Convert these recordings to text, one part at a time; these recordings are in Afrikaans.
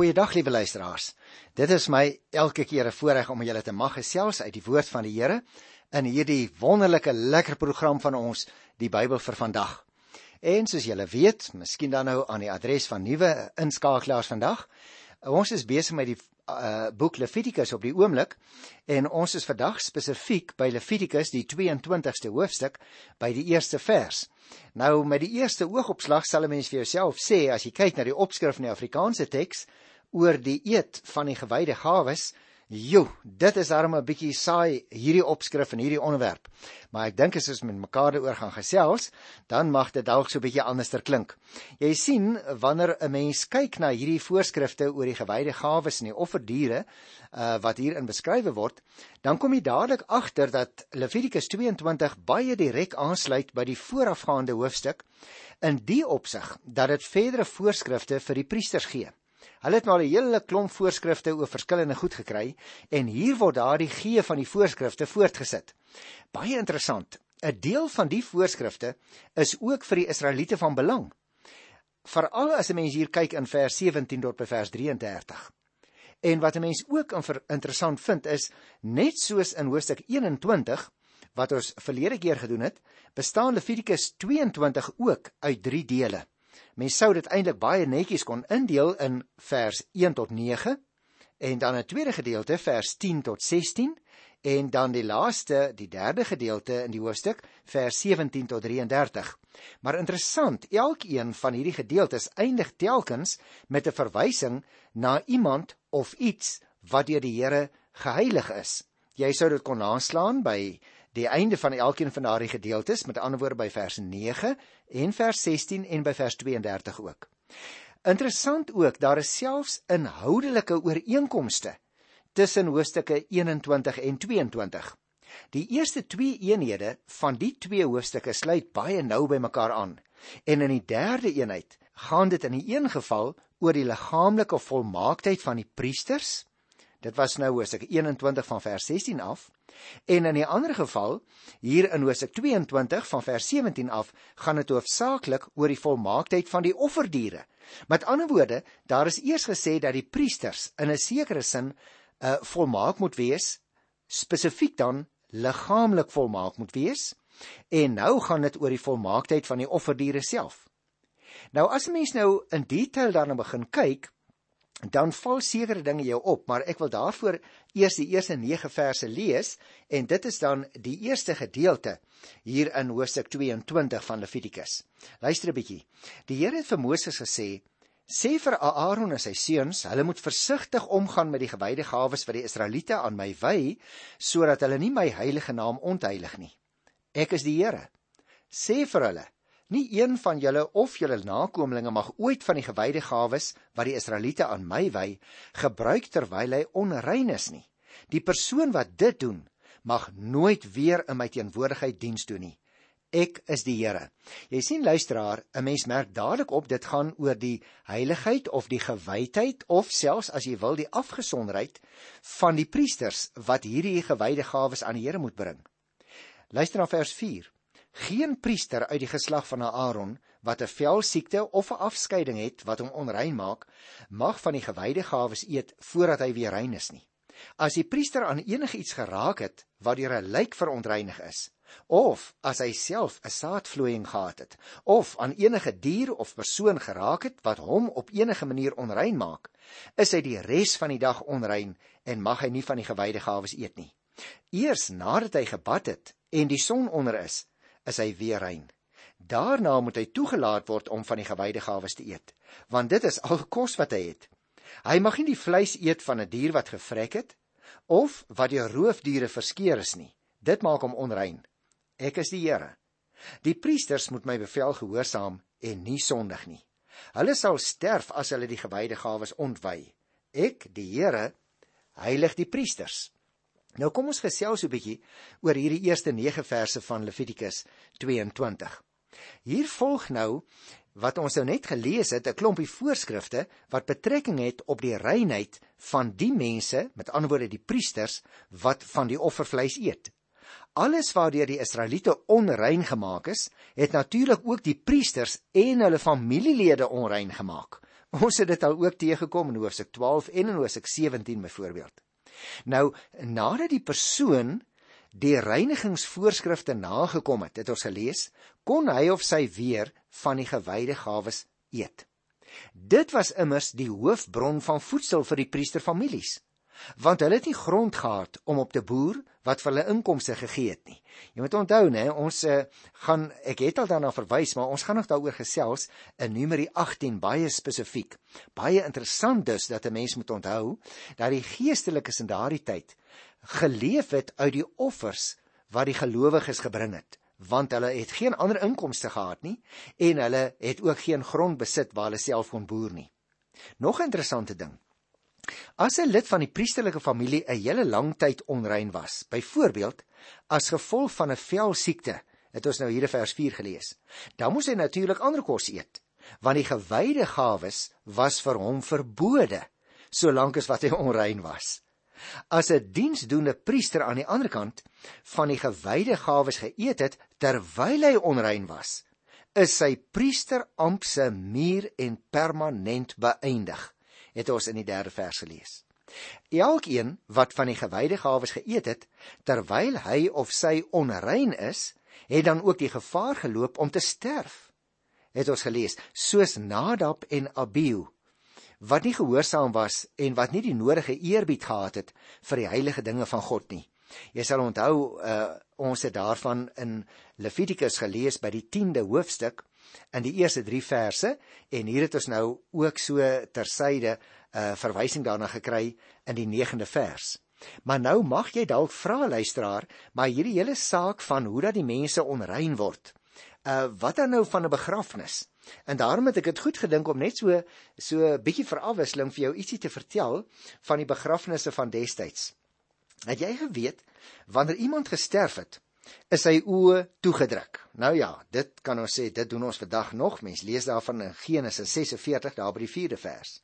Goeiedag liewe luisteraars. Dit is my elke keer 'n voorreg om julle te mag gesels uit die woord van die Here in hierdie wonderlike lekker program van ons, die Bybel vir vandag. En soos julle weet, miskien dan nou aan die adres van nuwe inskakelaars vandag, ons is besig met die uh, boek Levitikus op die oomblik en ons is vandag spesifiek by Levitikus die 22ste hoofstuk by die eerste vers. Nou met die eerste oogopslag sal 'n mens vir jouself sê as jy kyk na die opskrif in die Afrikaanse teks oor die eed van die gewyde gawes, Jo, dit is darem 'n bietjie saai hierdie opskrif en hierdie onderwerp. Maar ek dink as ons met mekaar daaroor gaan gesels, dan mag dit dalk so 'n bietjie anderster klink. Jy sien, wanneer 'n mens kyk na hierdie voorskrifte oor die gewyde gawes en die offerdiere uh, wat hierin beskryf word, dan kom jy dadelik agter dat Levitikus 22 baie direk aansluit by die voorafgaande hoofstuk in die opsig dat dit verdere voorskrifte vir die priesters gee. Hulle het al 'n hele klomp voorskrifte oor verskillende goed gekry en hier word daardie gee van die voorskrifte voortgesit. Baie interessant. 'n Deel van die voorskrifte is ook vir die Israeliete van belang. Veral as 'n mens hier kyk in vers 17 tot by vers 33. En wat 'n mens ook interessant vind is net soos in hoofstuk 21 wat ons verlede keer gedoen het, bestaan Levitikus 22 ook uit 3 dele. Mens sou dit eintlik baie netjies kon indeel in vers 1 tot 9 en dan 'n tweede gedeelte vers 10 tot 16 en dan die laaste, die derde gedeelte in die hoofstuk vers 17 tot 33. Maar interessant, elkeen van hierdie gedeeltes eindig telkens met 'n verwysing na iemand of iets wat deur die Here geheilig is. Jy sou dit kon naslaan by die einde van elkeen van daardie gedeeltes, met ander woorde by vers 9 en vers 16 en by vers 32 ook. Interessant ook, daar is selfs inhoudelike ooreenkomste tussen hoofstukke 21 en 22. Die eerste twee eenhede van die twee hoofstukke sluit baie nou by mekaar aan. En in die derde eenheid gaan dit in die een geval oor die liggaamlike volmaaktheid van die priesters. Dit was nou hoofstuk 21 van vers 16 af En in 'n ander geval, hier in Hosea 22 van vers 17 af, gaan dit hoofsaaklik oor die volmaaktheid van die offerdiere. Met ander woorde, daar is eers gesê dat die priesters in 'n sekere sin 'n uh, volmaak moet wees, spesifiek dan liggaamlik volmaak moet wees, en nou gaan dit oor die volmaaktheid van die offerdiere self. Nou as 'n mens nou in detail daarna begin kyk, dan val sekere dinge jou op, maar ek wil daarvoor eers die eerste 9 verse lees en dit is dan die eerste gedeelte hier in hoofstuk 22 van Levitikus. Luister 'n bietjie. Die Here het vir Moses gesê: "Sê vir Aaron en sy seuns, hulle moet versigtig omgaan met die gewyde gawes wat die Israeliete aan my wy, sodat hulle nie my heilige naam ontheilig nie. Ek is die Here. Sê vir hulle: Nie een van julle of julle nakommelinge mag ooit van die gewyde gawes wat die Israeliete aan my wy gebruik terwyl hy onrein is nie. Die persoon wat dit doen, mag nooit weer in my teenwoordigheid diens doen nie. Ek is die Here. Jy sien luisteraar, 'n mens merk dadelik op dit gaan oor die heiligheid of die gewydheid of selfs as jy wil die afgesonderheid van die priesters wat hierdie gewyde gawes aan die Here moet bring. Luister na vers Geen priester uit die geslag van Aaron wat 'n velsiekte of 'n afskeiding het wat hom onrein maak, mag van die gewyde gawes eet voordat hy weer rein is nie. As die priester aan enigiets geraak het wat deur 'n lijk verontreinig is, of as hy self 'n saadvloeiing gehad het, of aan enige dier of persoon geraak het wat hom op enige manier onrein maak, is hy die res van die dag onrein en mag hy nie van die gewyde gawes eet nie. Eers nadat hy gebad het en die son onder is, is hy weer rein. Daarna moet hy toegelaat word om van die gewyde gawes te eet, want dit is al kos wat hy het. Hy mag nie die vleis eet van 'n die dier wat gevrek het of wat deur roofdiere verskeer is nie. Dit maak hom onrein. Ek is die Here. Die priesters moet my bevel gehoorsaam en nie sondig nie. Hulle sal sterf as hulle die gewyde gawes ontwy. Ek, die Here, heilig die priesters. Nou kom ons gesels 'n bietjie oor hierdie eerste 9 verse van Levitikus 22. Hier volg nou wat ons nou net gelees het, 'n klompie voorskrifte wat betrekking het op die reinheid van die mense, met ander woorde die priesters wat van die offervleis eet. Alles waardeur die Israeliete onrein gemaak is, het natuurlik ook die priesters en hulle familielede onrein gemaak, Ons het dit al ook teëgekom in hoofstuk 12 en in hoofstuk 17 byvoorbeeld. Nou, nadat die persoon die reinigingsvoorskrifte nagekom het, het ons gelees, kon hy of sy weer van die gewyde gawes eet. Dit was immers die hoofbron van voedsel vir die priesterfamilies want hulle het nie grond gehad om op te boer wat vir hulle inkomste gegee het nie. Jy moet onthou nê, ons uh, gaan ek het al daarna verwys, maar ons gaan nog daaroor gesels in Numeri 18 baie spesifiek. Baie interessant dus dat 'n mens moet onthou dat die geestelikes in daardie tyd geleef het uit die offers wat die gelowiges gebring het want hulle het geen ander inkomste gehad nie en hulle het ook geen grond besit waar hulle self kon boer nie. Nog 'n interessante ding. As 'n lid van die priesterlike familie 'n hele lang tyd onrein was, byvoorbeeld as gevolg van 'n velsiekte, het ons nou hier in vers 4 gelees, dan moes hy natuurlik ander kos eet, want die gewyde gawes was vir hom verbode solank as wat hy onrein was. As 'n diensdoende priester aan die ander kant van die gewyde gawes geëet het terwyl hy onrein was, is sy priesterampt se muur en permanent beëindig het ons in die 3de vers gelees. Elkeen wat van die gewyde gawes geëet het terwyl hy of sy onrein is, het dan ook die gevaar geloop om te sterf. Het ons gelees, soos Nadab en Abihu wat nie gehoorsaam was en wat nie die nodige eerbied gehad het vir die heilige dinge van God nie. Jy sal onthou uh, ons het daarvan in Levitikus gelees by die 10de hoofstuk in die eerste 3 verse en hier het ons nou ook so tersyde 'n uh, verwysing daarna gekry in die 9de vers. Maar nou mag jy dalk vra luisteraar, maar hierdie hele saak van hoe dat die mense onrein word. Uh wat dan nou van 'n begrafnis? En daarom het ek dit goed gedink om net so so 'n bietjie vir afwisseling vir jou ietsie te vertel van die begrafnisse van destyds. Het jy geweet wanneer iemand gesterf het, is sy oë toegedruk. Nou ja, dit kan ons sê dit doen ons vandag nog. Mens lees daarvan in Genesis 46 daar by die 4de vers.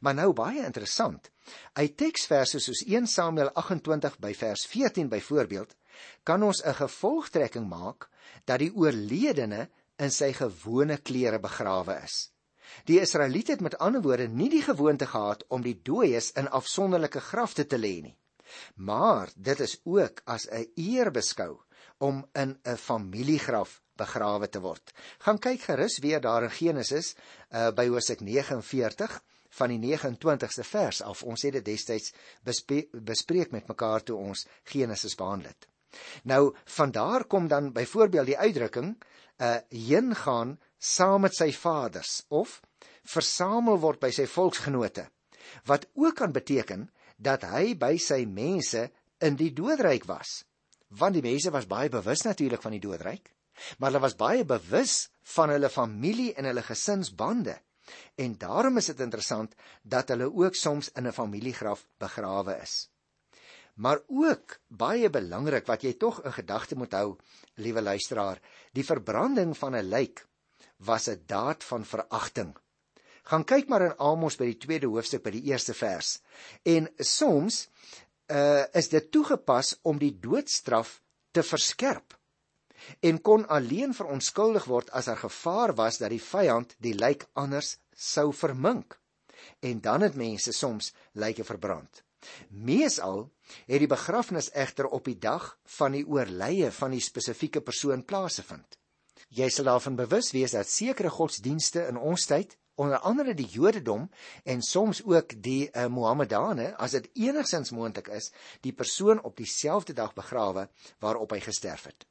Maar nou baie interessant. Uit teksverse soos 1 Samuel 28 by vers 14 byvoorbeeld, kan ons 'n gevolgtrekking maak dat die oorledene in sy gewone klere begrawe is. Die Israeliete het met ander woorde nie die gewoonte gehad om die dooies in afsonderlike grafte te lê nie. Maar dit is ook as 'n eer beskou om in 'n familiegraf begrawe te word. Gaan kyk gerus weer daar in Genesis uh, by Hosea 49 van die 29ste vers af. Ons het dit destyds bespreek, bespreek met mekaar toe ons Genesis behandel het. Nou van daar kom dan byvoorbeeld die uitdrukking 'n uh, heen gaan saam met sy vaders of versamel word by sy volksgenote wat ook kan beteken dat hy by sy mense in die doodryk was want die mense was baie bewus natuurlik van die doodryk, maar hulle was baie bewus van hulle familie en hulle gesinsbande. En daarom is dit interessant dat hulle ook soms in 'n familiegraf begrawe is. Maar ook baie belangrik wat jy tog in gedagte moet hou, liewe luisteraar, die verbranding van 'n lijk was 'n daad van veragting. Gaan kyk maar in Amos by die tweede hoofstuk by die eerste vers. En soms uh, is dit toegepas om die doodstraf te verskerp en kon alleen verontskuldig word as daar gevaar was dat die vyand die lijk anders sou vermink en dan het mense soms lyke verbrand. Meesal het die begrafnis egter op die dag van die oorlye van die spesifieke persoon plaasgevind. Jy sal daarvan bewus wees dat sekere godsdienste in ons tyd onder andere die Jodendom en soms ook die uh, Mohammedane as dit enigsins moontlik is, die persoon op dieselfde dag begrawe waarop hy gesterf het.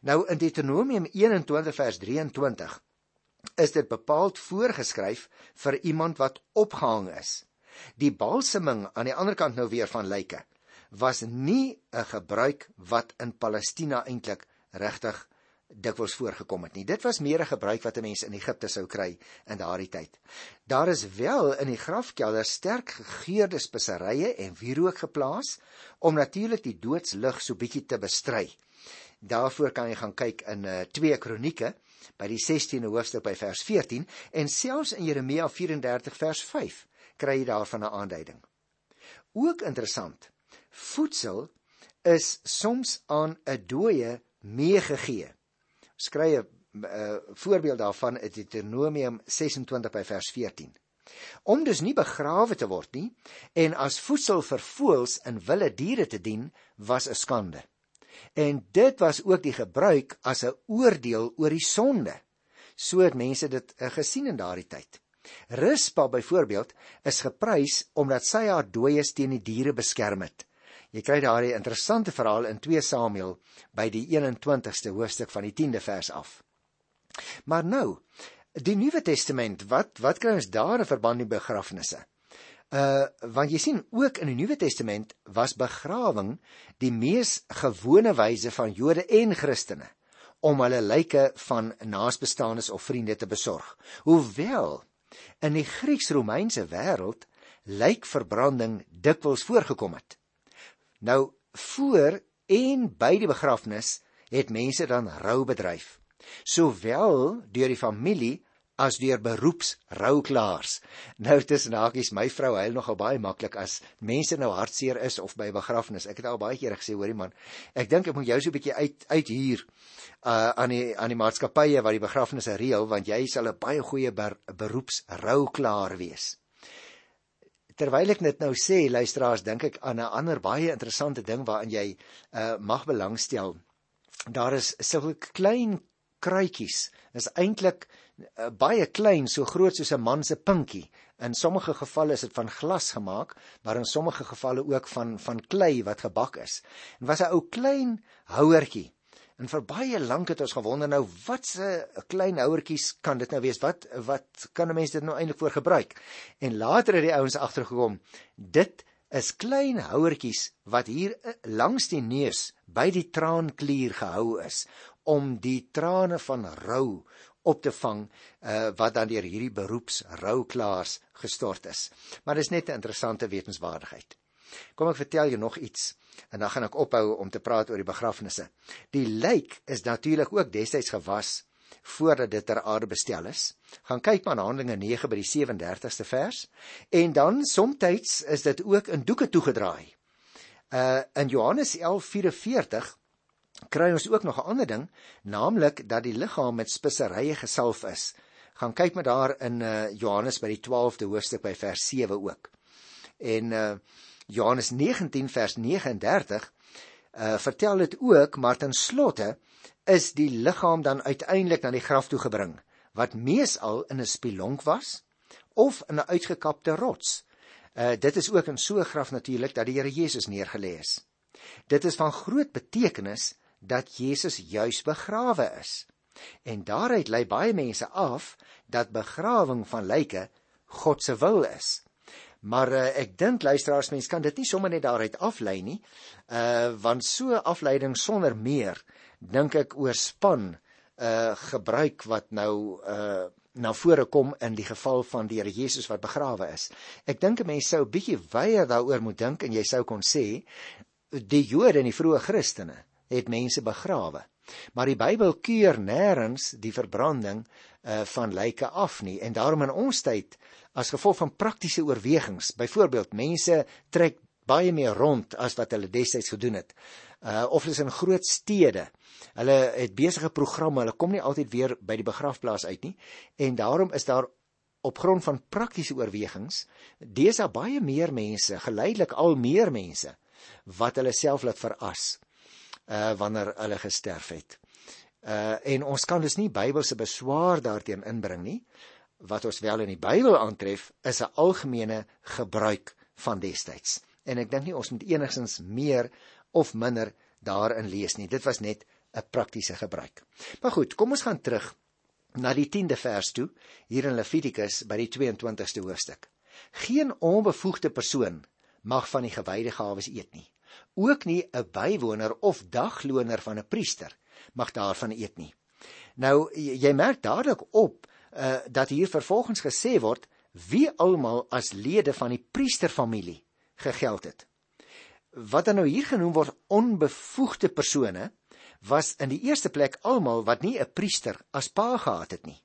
Nou in Deuteronomium 21 vers 23 is dit bepaald voorgeskryf vir iemand wat opgehang is. Die balseming aan die ander kant nou weer van lyke was nie 'n gebruik wat in Palestina eintlik regtig dikwels voorgekom het nie. Dit was meer 'n gebruik wat 'n mens in Egipte sou kry in daardie tyd. Daar is wel in die grafkelder sterk gegeurde speserye en wierook geplaas om natuurlik die doodslig so bietjie te bestry. Daarvoor kan jy gaan kyk in uh, 2 Kronieke by die 16de hoofstuk by vers 14 en selfs in Jeremia 34 vers 5 kry jy daarvan 'n aanduiding. Ook interessant. Voedsel is soms aan 'n dooie meegegee skry 'n uh, voorbeeld daarvan in Deuteronomium 26 by vers 14. Om dus nie begrawe te word nie en as voedsel vir voëls en wilde diere te dien, was 'n skande. En dit was ook die gebruik as 'n oordeel oor die sonde. So het mense dit uh, gesien in daardie tyd. Rispa byvoorbeeld is geprys omdat sy haar dooies teen die diere beskerm het. Jy kry daardie interessante verhaal in 2 Samuel by die 21ste hoofstuk van die 10de vers af. Maar nou, die Nuwe Testament, wat wat kry ons daar in verband met begrafnisse? Uh want jy sien ook in die Nuwe Testament was begrawing die mees gewone wyse van Jode en Christene om hulle lyke van naasbestaanes of vriende te besorg. Hoewel in die Grieks-Romeinse wêreld lijkverbranding dikwels voorgekom het. Nou voor en by die begrafnis het mense dan rou bedryf, sowel deur die familie as deur beroepsrouklaars. Nou tussen hakies, my vrou huil nogal baie maklik as mense nou hartseer is of by 'n begrafnis. Ek het al baie keer gesê, hoorie man, ek dink ek moet jou so 'n bietjie uit uit hier uh aan die aan die maatskappye wat die begrafnisse reël want jy sal 'n baie goeie ber, beroepsrouklaar wees. Terwyl ek dit nou sê, luisteraars, dink ek aan 'n ander baie interessante ding waaraan jy uh mag belangstel. Daar is sulke klein kruitjies. Is eintlik uh, baie klein, so groot soos 'n man se pinkie. In sommige gevalle is dit van glas gemaak, maar in sommige gevalle ook van van klei wat gebak is. En was 'n ou klein houertjie. En vir baie lank het ons gewonder nou wat se klein houertjies kan dit nou wees? Wat wat kan 'n mens dit nou eintlik voor gebruik? En later het die ouens agtergekom, dit is klein houertjies wat hier eh, langs die neus by die traanklier gehou is om die trane van rou op te vang uh, wat dan deur hierdie beroepsrouklaars gestort is. Maar dis net 'n interessante wetenswaardigheid. Kom ek vertel jou nog iets en dan gaan ek ophou om te praat oor die begrafnisse. Die lijk is natuurlik ook destyds gewas voordat dit ter aarde bestel is. Gaan kyk maar na Handelinge 9 by die 37ste vers en dan soms is dit ook in doeke toegedraai. Uh in Johannes 11:44 kry ons ook nog 'n ander ding, naamlik dat die liggaam met speserye gesalf is. Gaan kyk met daar in uh, Johannes by die 12de hoofstuk by vers 7 ook. En uh, Johannes 19 vers 39 uh, vertel dit ook, maar ten slotte is die liggaam dan uiteindelik na die graf toe gebring, wat meesal in 'n spilonk was of in 'n uitgekapte rots. Uh, dit is ook in so 'n graf natuurlik dat die Here Jesus neergelê is. Dit is van groot betekenis dat Jesus juis begrawe is. En daaruit lei baie mense af dat begrawing van lyke God se wil is. Maar uh, ek dink luisteraars mense kan dit nie sommer net daaruit aflei nie. Uh want so afleiding sonder meer dink ek oorspan uh gebruik wat nou uh na vore kom in die geval van die Here Jesus wat begrawe is. Ek dink 'n mens sou bietjie weier daaroor moet dink en jy sou kon sê die Jode en die vroeë Christene het mense begrawe. Maar die Bybel keur nêrens die verbranding uh, van lyke af nie en daarom in ons tyd as gevolg van praktiese oorwegings, byvoorbeeld mense trek baie meer rond as wat hulle destyds gedoen het. Uh of is in groot stede. Hulle het besige programme, hulle kom nie altyd weer by die begrafplaas uit nie en daarom is daar op grond van praktiese oorwegings desa baie meer mense, geleidelik al meer mense wat hulle self laat veras uh wanneer hulle gesterf het. Uh en ons kan dus nie Bybelse beswaar daarteen inbring nie. Wat ons wel in die Bybel aantref is 'n algemene gebruik van destyds. En ek dink nie ons moet enigstens meer of minder daarin lees nie. Dit was net 'n praktiese gebruik. Maar goed, kom ons gaan terug na die 10de vers toe hier in Levitikus by die 22ste hoofstuk. Geen onbevoegde persoon mag van die gewyde gawes eet nie. Ook nie 'n bywoner of dagloner van 'n priester mag daarvan eet nie. Nou jy merk dadelik op uh, dat hier vervolgens gesê word wie almal as lede van die priesterfamilie gegeld het. Wat dan nou hier genoem word onbevoegde persone was in die eerste plek almal wat nie 'n priester as pa gehad het nie.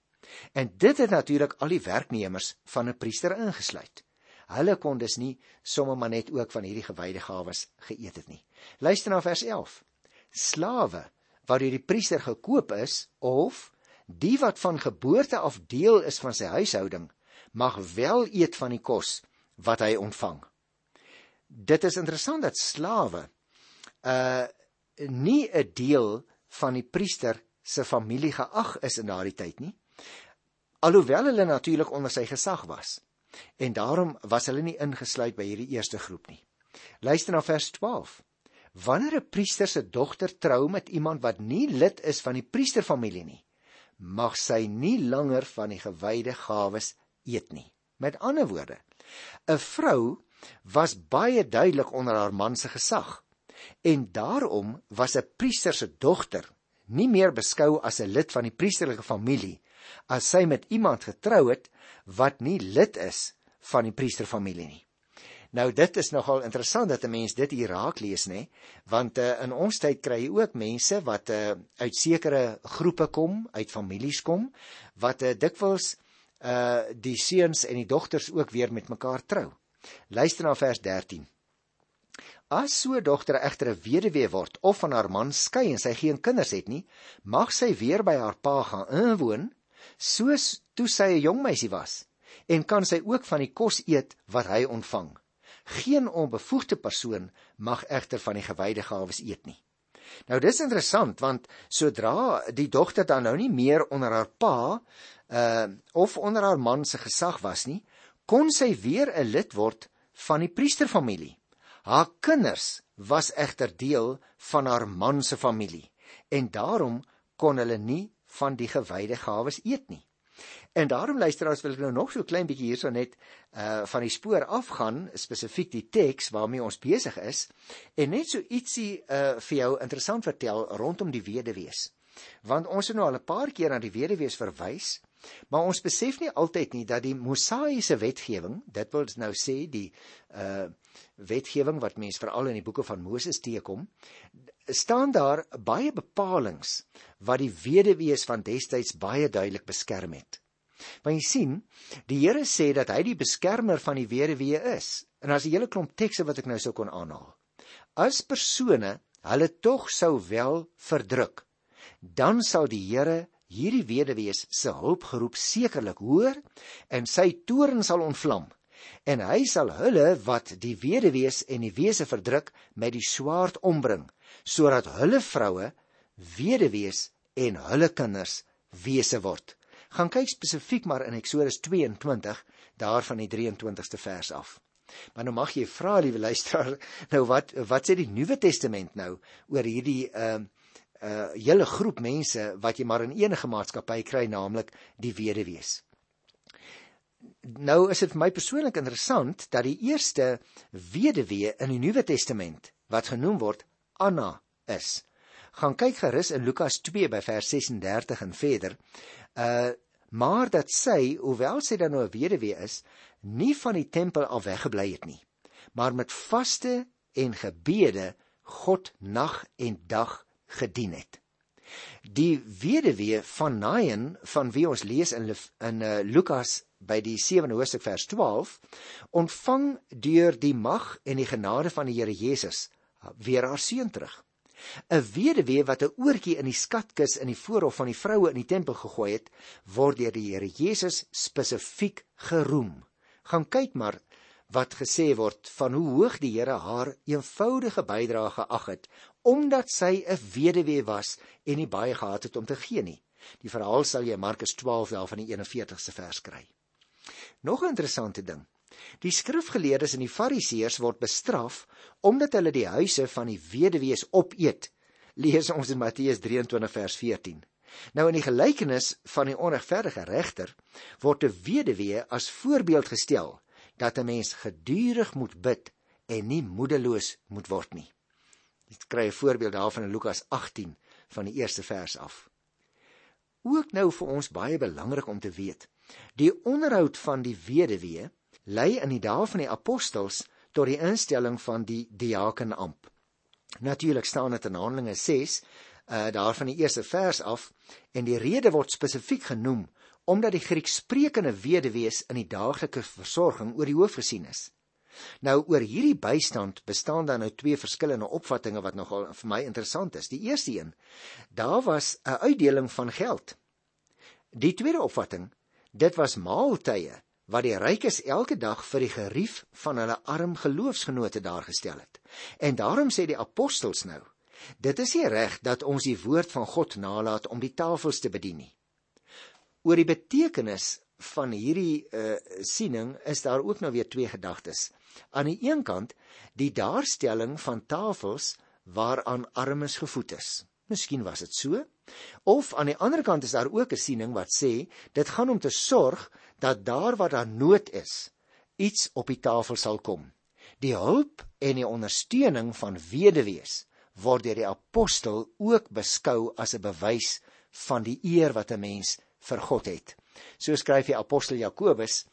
En dit het natuurlik al die werknemers van 'n priester ingesluit. Hulle kon dus nie sommer maar net ook van hierdie gewyde gawes geëet het nie. Luister na vers 11. Slawe wat deur die priester gekoop is of die wat van geboorte af deel is van sy huishouding, mag wel eet van die kos wat hy ontvang. Dit is interessant dat slawe uh nie 'n deel van die priester se familie geag is in daardie tyd nie. Alhoewel hulle natuurlik onder sy gesag was. En daarom was hulle nie ingesluit by hierdie eerste groep nie. Luister na vers 12. Wanneer 'n priester se dogter trou met iemand wat nie lid is van die priesterfamilie nie, mag sy nie langer van die gewyde gawes eet nie. Met ander woorde, 'n vrou was baie duidelik onder haar man se gesag en daarom was 'n priester se dogter nie meer beskou as 'n lid van die priesterlike familie as sy met iemand getrou het wat nie lid is van die priesterfamilie nie. Nou dit is nogal interessant dat 'n mens dit hier raak lees nê, want uh, in ons tyd kry jy ook mense wat uh, uit sekere groepe kom, uit families kom wat uh, dikwels uh die seuns en die dogters ook weer met mekaar trou. Luister na vers 13. As so 'n dogter egter 'n weduwee word of van haar man skei en sy geen kinders het nie, mag sy weer by haar pa gaan inwoon, soos toe sy 'n jong meisie was, en kan sy ook van die kos eet wat hy ontvang. Geen onbevoegde persoon mag egter van die gewyde gawes eet nie. Nou dis interessant want sodra die dogter dan nou nie meer onder haar pa uh of onder haar man se gesag was nie, kon sy weer 'n lid word van die priesterfamilie. Haar kinders was egter deel van haar man se familie en daarom kon hulle nie van die gewyde gawes eet nie. En daarom luister ons wil ek nou nog so klein bietjie hierso net uh van die spoor afgaan spesifiek die teks waarmee ons besig is en net so ietsie uh vir jou interessant vertel rondom die weduwees. Want ons het nou al 'n paar keer na die weduwees verwys Maar ons besef nie altyd nie dat die Mosaïese wetgewing, dit wil nou sê die uh wetgewing wat mense veral in die boeke van Moses teekom, staan daar baie bepalinge wat die weduwees van destyds baie duidelik beskerm het. Want jy sien, die Here sê dat hy die beskermer van die weduwee is. En as 'n hele klomp tekste wat ek nou sou kon aanhaal. As persone hulle tog sou wel verdruk, dan sal die Here hierdie weduwees se hulpgeroep sekerlik hoor en sy toorn sal ontvlam en hy sal hulle wat die weduwees en die wese verdruk met die swaard ombring sodat hulle vroue weduwees en hulle kinders wese word gaan kyk spesifiek maar in Eksodus 22 daarvan die 23ste vers af Maar nou mag jy vra liewe luisteraar nou wat wat sê die Nuwe Testament nou oor hierdie ehm uh, uh hele groep mense wat jy maar in enige maatskappy kry naamlik die weduwees. Nou is dit vir my persoonlik interessant dat die eerste weduwee in die Nuwe Testament wat genoem word Anna is. Gaan kyk gerus in Lukas 2 by vers 36 en verder. Uh maar dat sy, hoewel sy dan nou 'n weduwee is, nie van die tempel af weggebly het nie, maar met vaste en gebede God nag en dag gedien het. Die weduwee van Nain van wie ons lees in in uh, Lukas by die 7de hoofstuk vers 12 ontvang deur die mag en die genade van die Here Jesus weer haar seun terug. 'n Weduwee wat 'n oortjie in die skatkis in die voorhof van die vroue in die tempel gegooi het, word deur die Here Jesus spesifiek geroem. Gaan kyk maar wat gesê word van hoe hoog die Here haar eenvoudige bydrae geag het omdat sy 'n weduwee was en nie baie gehad het om te gee nie. Die verhaal sal jy Markus 12 wel van die 41ste vers kry. Nog 'n interessante ding. Die skrifgeleerdes en die fariseërs word bestraf omdat hulle die huise van die weduwees opeet. Lees ons in Matteus 23 vers 14. Nou in die gelykenis van die onregverdige regter word 'n weduwee as voorbeeld gestel dat 'n mens gedurig moet bid en nie moedeloos moet word nie. Ek kry 'n voorbeeld daarvan in Lukas 18 van die eerste vers af. Ook nou vir ons baie belangrik om te weet. Die onderhoud van die weduwee lei in die dae van die apostels tot die instelling van die diakenamp. Natuurlik staan dit in Handelinge 6 uh daar van die eerste vers af en die rede word spesifiek genoem omdat die Griekssprekende weduwees in die daaglikse versorging oor die hoof gesien is. Nou oor hierdie bystand bestaan daar nou twee verskillende opvattinge wat nogal vir my interessant is. Die eerste een, daar was 'n uitdeling van geld. Die tweede opvatting, dit was maaltye wat die rykes elke dag vir die gerief van hulle arm geloofsgenote daar gestel het. En daarom sê die apostels nou, dit is nie reg dat ons die woord van God nalat om die tafels te bedien nie. Oor die betekenis van hierdie uh, siening is daar ook nou weer twee gedagtes. Aan die een kant die daarstelling van tafels waaraan armes gevoed is. Miskien was dit so. Of aan die ander kant is daar ook 'n siening wat sê dit gaan om te sorg dat daar waar daar nood is, iets op die tafel sal kom. Die hulp en die ondersteuning van weduwees word deur die apostel ook beskou as 'n bewys van die eer wat 'n mens vir God het. So skryf die apostel Jakobus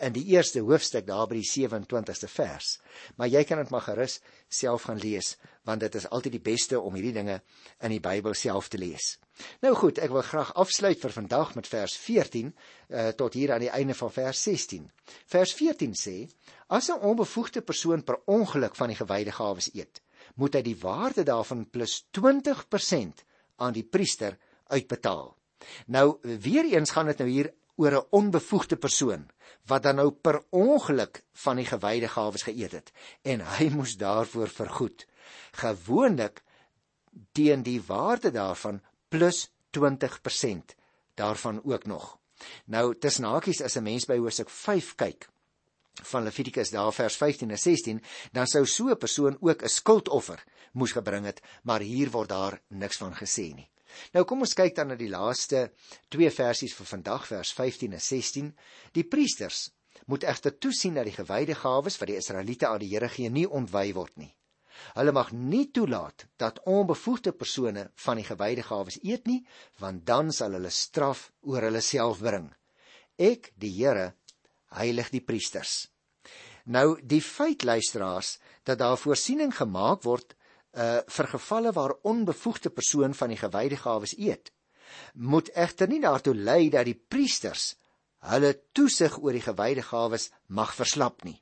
in die eerste hoofstuk daar by die 27ste vers. Maar jy kan dit maar gerus self gaan lees want dit is altyd die beste om hierdie dinge in die Bybel self te lees. Nou goed, ek wil graag afsluit vir vandag met vers 14 uh, eh, tot hier aan die einde van vers 16. Vers 14 sê: As 'n onbevoegde persoon per ongeluk van die gewyde gawes eet, moet hy die waarde daarvan plus 20% aan die priester uitbetaal. Nou weer eens gaan dit nou hier oor 'n onbevoegde persoon wat dan nou per ongeluk van die gewyde gawes geëet het en hy moes daarvoor vergoed. Gewoonlik teen die waarde daarvan plus 20% daarvan ook nog. Nou tussen hakies as 'n mens by Hosea 5 kyk van Levitikus daar vers 15 en 16, dan sou so 'n persoon ook 'n skuldoffer moes gebring het, maar hier word daar niks van gesê nie. Nou kom ons kyk dan na die laaste twee versies vir vandag vers 15 en 16. Die priesters moet egter toesien dat die gewyde gawes wat die Israeliete aan die Here gee nie ontwy word nie. Hulle mag nie toelaat dat onbevoegde persone van die gewyde gawes eet nie, want dan sal hulle straf oor hulle self bring. Ek, die Here, heilig die priesters. Nou die feit luisteraars dat daar voorsiening gemaak word uh vir gevalle waar onbevoegde persoon van die gewyde gawes eet, moet egter nie daartoe lei dat die priesters hulle toesig oor die gewyde gawes mag verslap nie.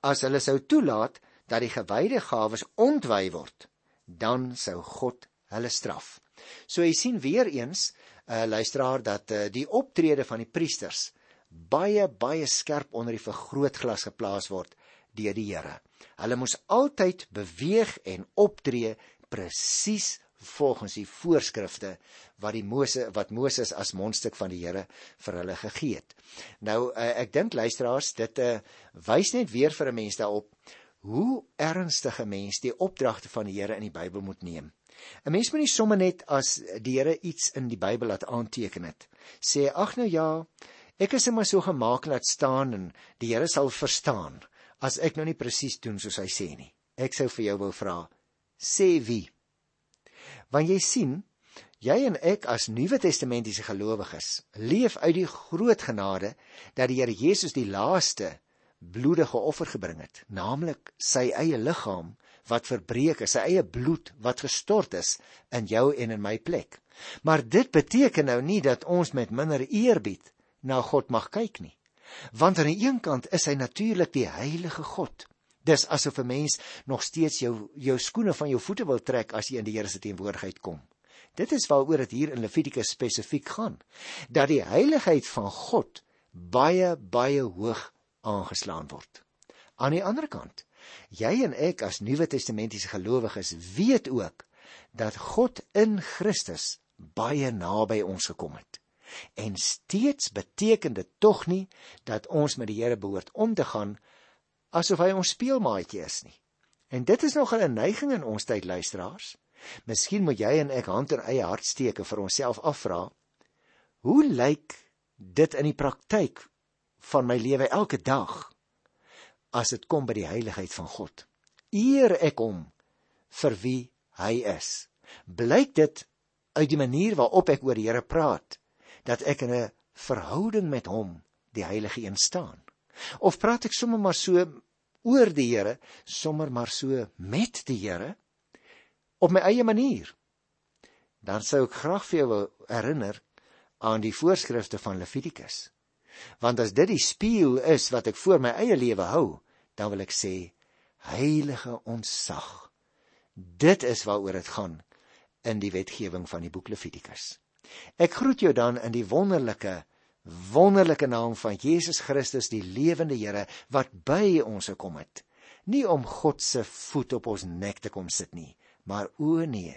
As hulle sou toelaat dat die gewyde gawes ontwy word, dan sou God hulle straf. So jy sien weer eens, uh luisteraar dat uh, die optrede van die priesters baie baie skerp onder die vergrootglas geplaas word deur die Here. Hulle moes altyd beweeg en optree presies volgens die voorskrifte wat die Mose wat Moses as mondstuk van die Here vir hulle gegee het. Nou uh, ek dink luisteraars dit uh, wys net weer vir 'n mens daarop hoe ernstige mens die opdragte van die Here in die Bybel moet neem. 'n Mens moet nie sommer net as die Here iets in die Bybel laat aanteken het. Sê ag nou ja, ek is net so gemaak laat staan en die Here sal verstaan as ek nou nie presies doen soos hy sê nie. Ek sou vir jou wou vra, sê wie? Want jy sien, jy en ek as Nuwe Testamentiese gelowiges leef uit die groot genade dat die Here Jesus die laaste bloedige offer gebring het, naamlik sy eie liggaam wat verbreek is, sy eie bloed wat gestort is in jou en in my plek. Maar dit beteken nou nie dat ons met minder eerbied na God mag kyk nie. Want aan die een kant is hy natuurlik die heilige God. Dis asof 'n mens nog steeds jou jou skoene van jou voete wil trek as jy in die Here se teenwoordigheid kom. Dit is waaroor dit hier in Levitikus spesifiek gaan, dat die heiligheid van God baie baie hoog aangeslaan word. Aan die ander kant, jy en ek as Nuwe Testamentiese gelowiges weet ook dat God in Christus baie naby ons gekom het. En steeds beteken dit tog nie dat ons met die Here behoort om te gaan asof hy ons speelmaatjie is nie. En dit is nog 'n neiging in ons tyd luisteraars. Miskien moet jy en ek hand in eie hart steek en vir onsself afvra: Hoe lyk dit in die praktyk van my lewe elke dag as dit kom by die heiligheid van God? Eer ek hom vir wie hy is? Blyk dit uit die manier waarop ek oor die Here praat? Dat ek in 'n verhouding met hom, die Heilige Een staan? Of praat ek sommer maar so oor die Here, sommer maar so met die Here op my eie manier? Dan sou ek graag vir jou herinner aan die voorskrifte van Levitikus. Want as dit die spieël is wat ek voor my eie lewe hou, dan wil ek sê heilige ontsag. Dit is waaroor dit gaan in die wetgewing van die boek Levitikus. Ek groet jou dan in die wonderlike wonderlike naam van Jesus Christus die lewende Here wat by ons gekom het. Nie om God se voet op ons nek te kom sit nie maar o nee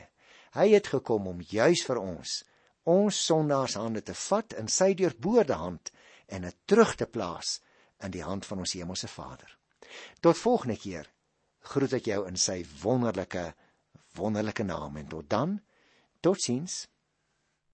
hy het gekom om juis vir ons ons sondaars hande te vat in sy deurboorde hand en dit terug te plaas in die hand van ons hemelse Vader. Tot volgende keer groet ek jou in sy wonderlike wonderlike naam en tot dan totsiens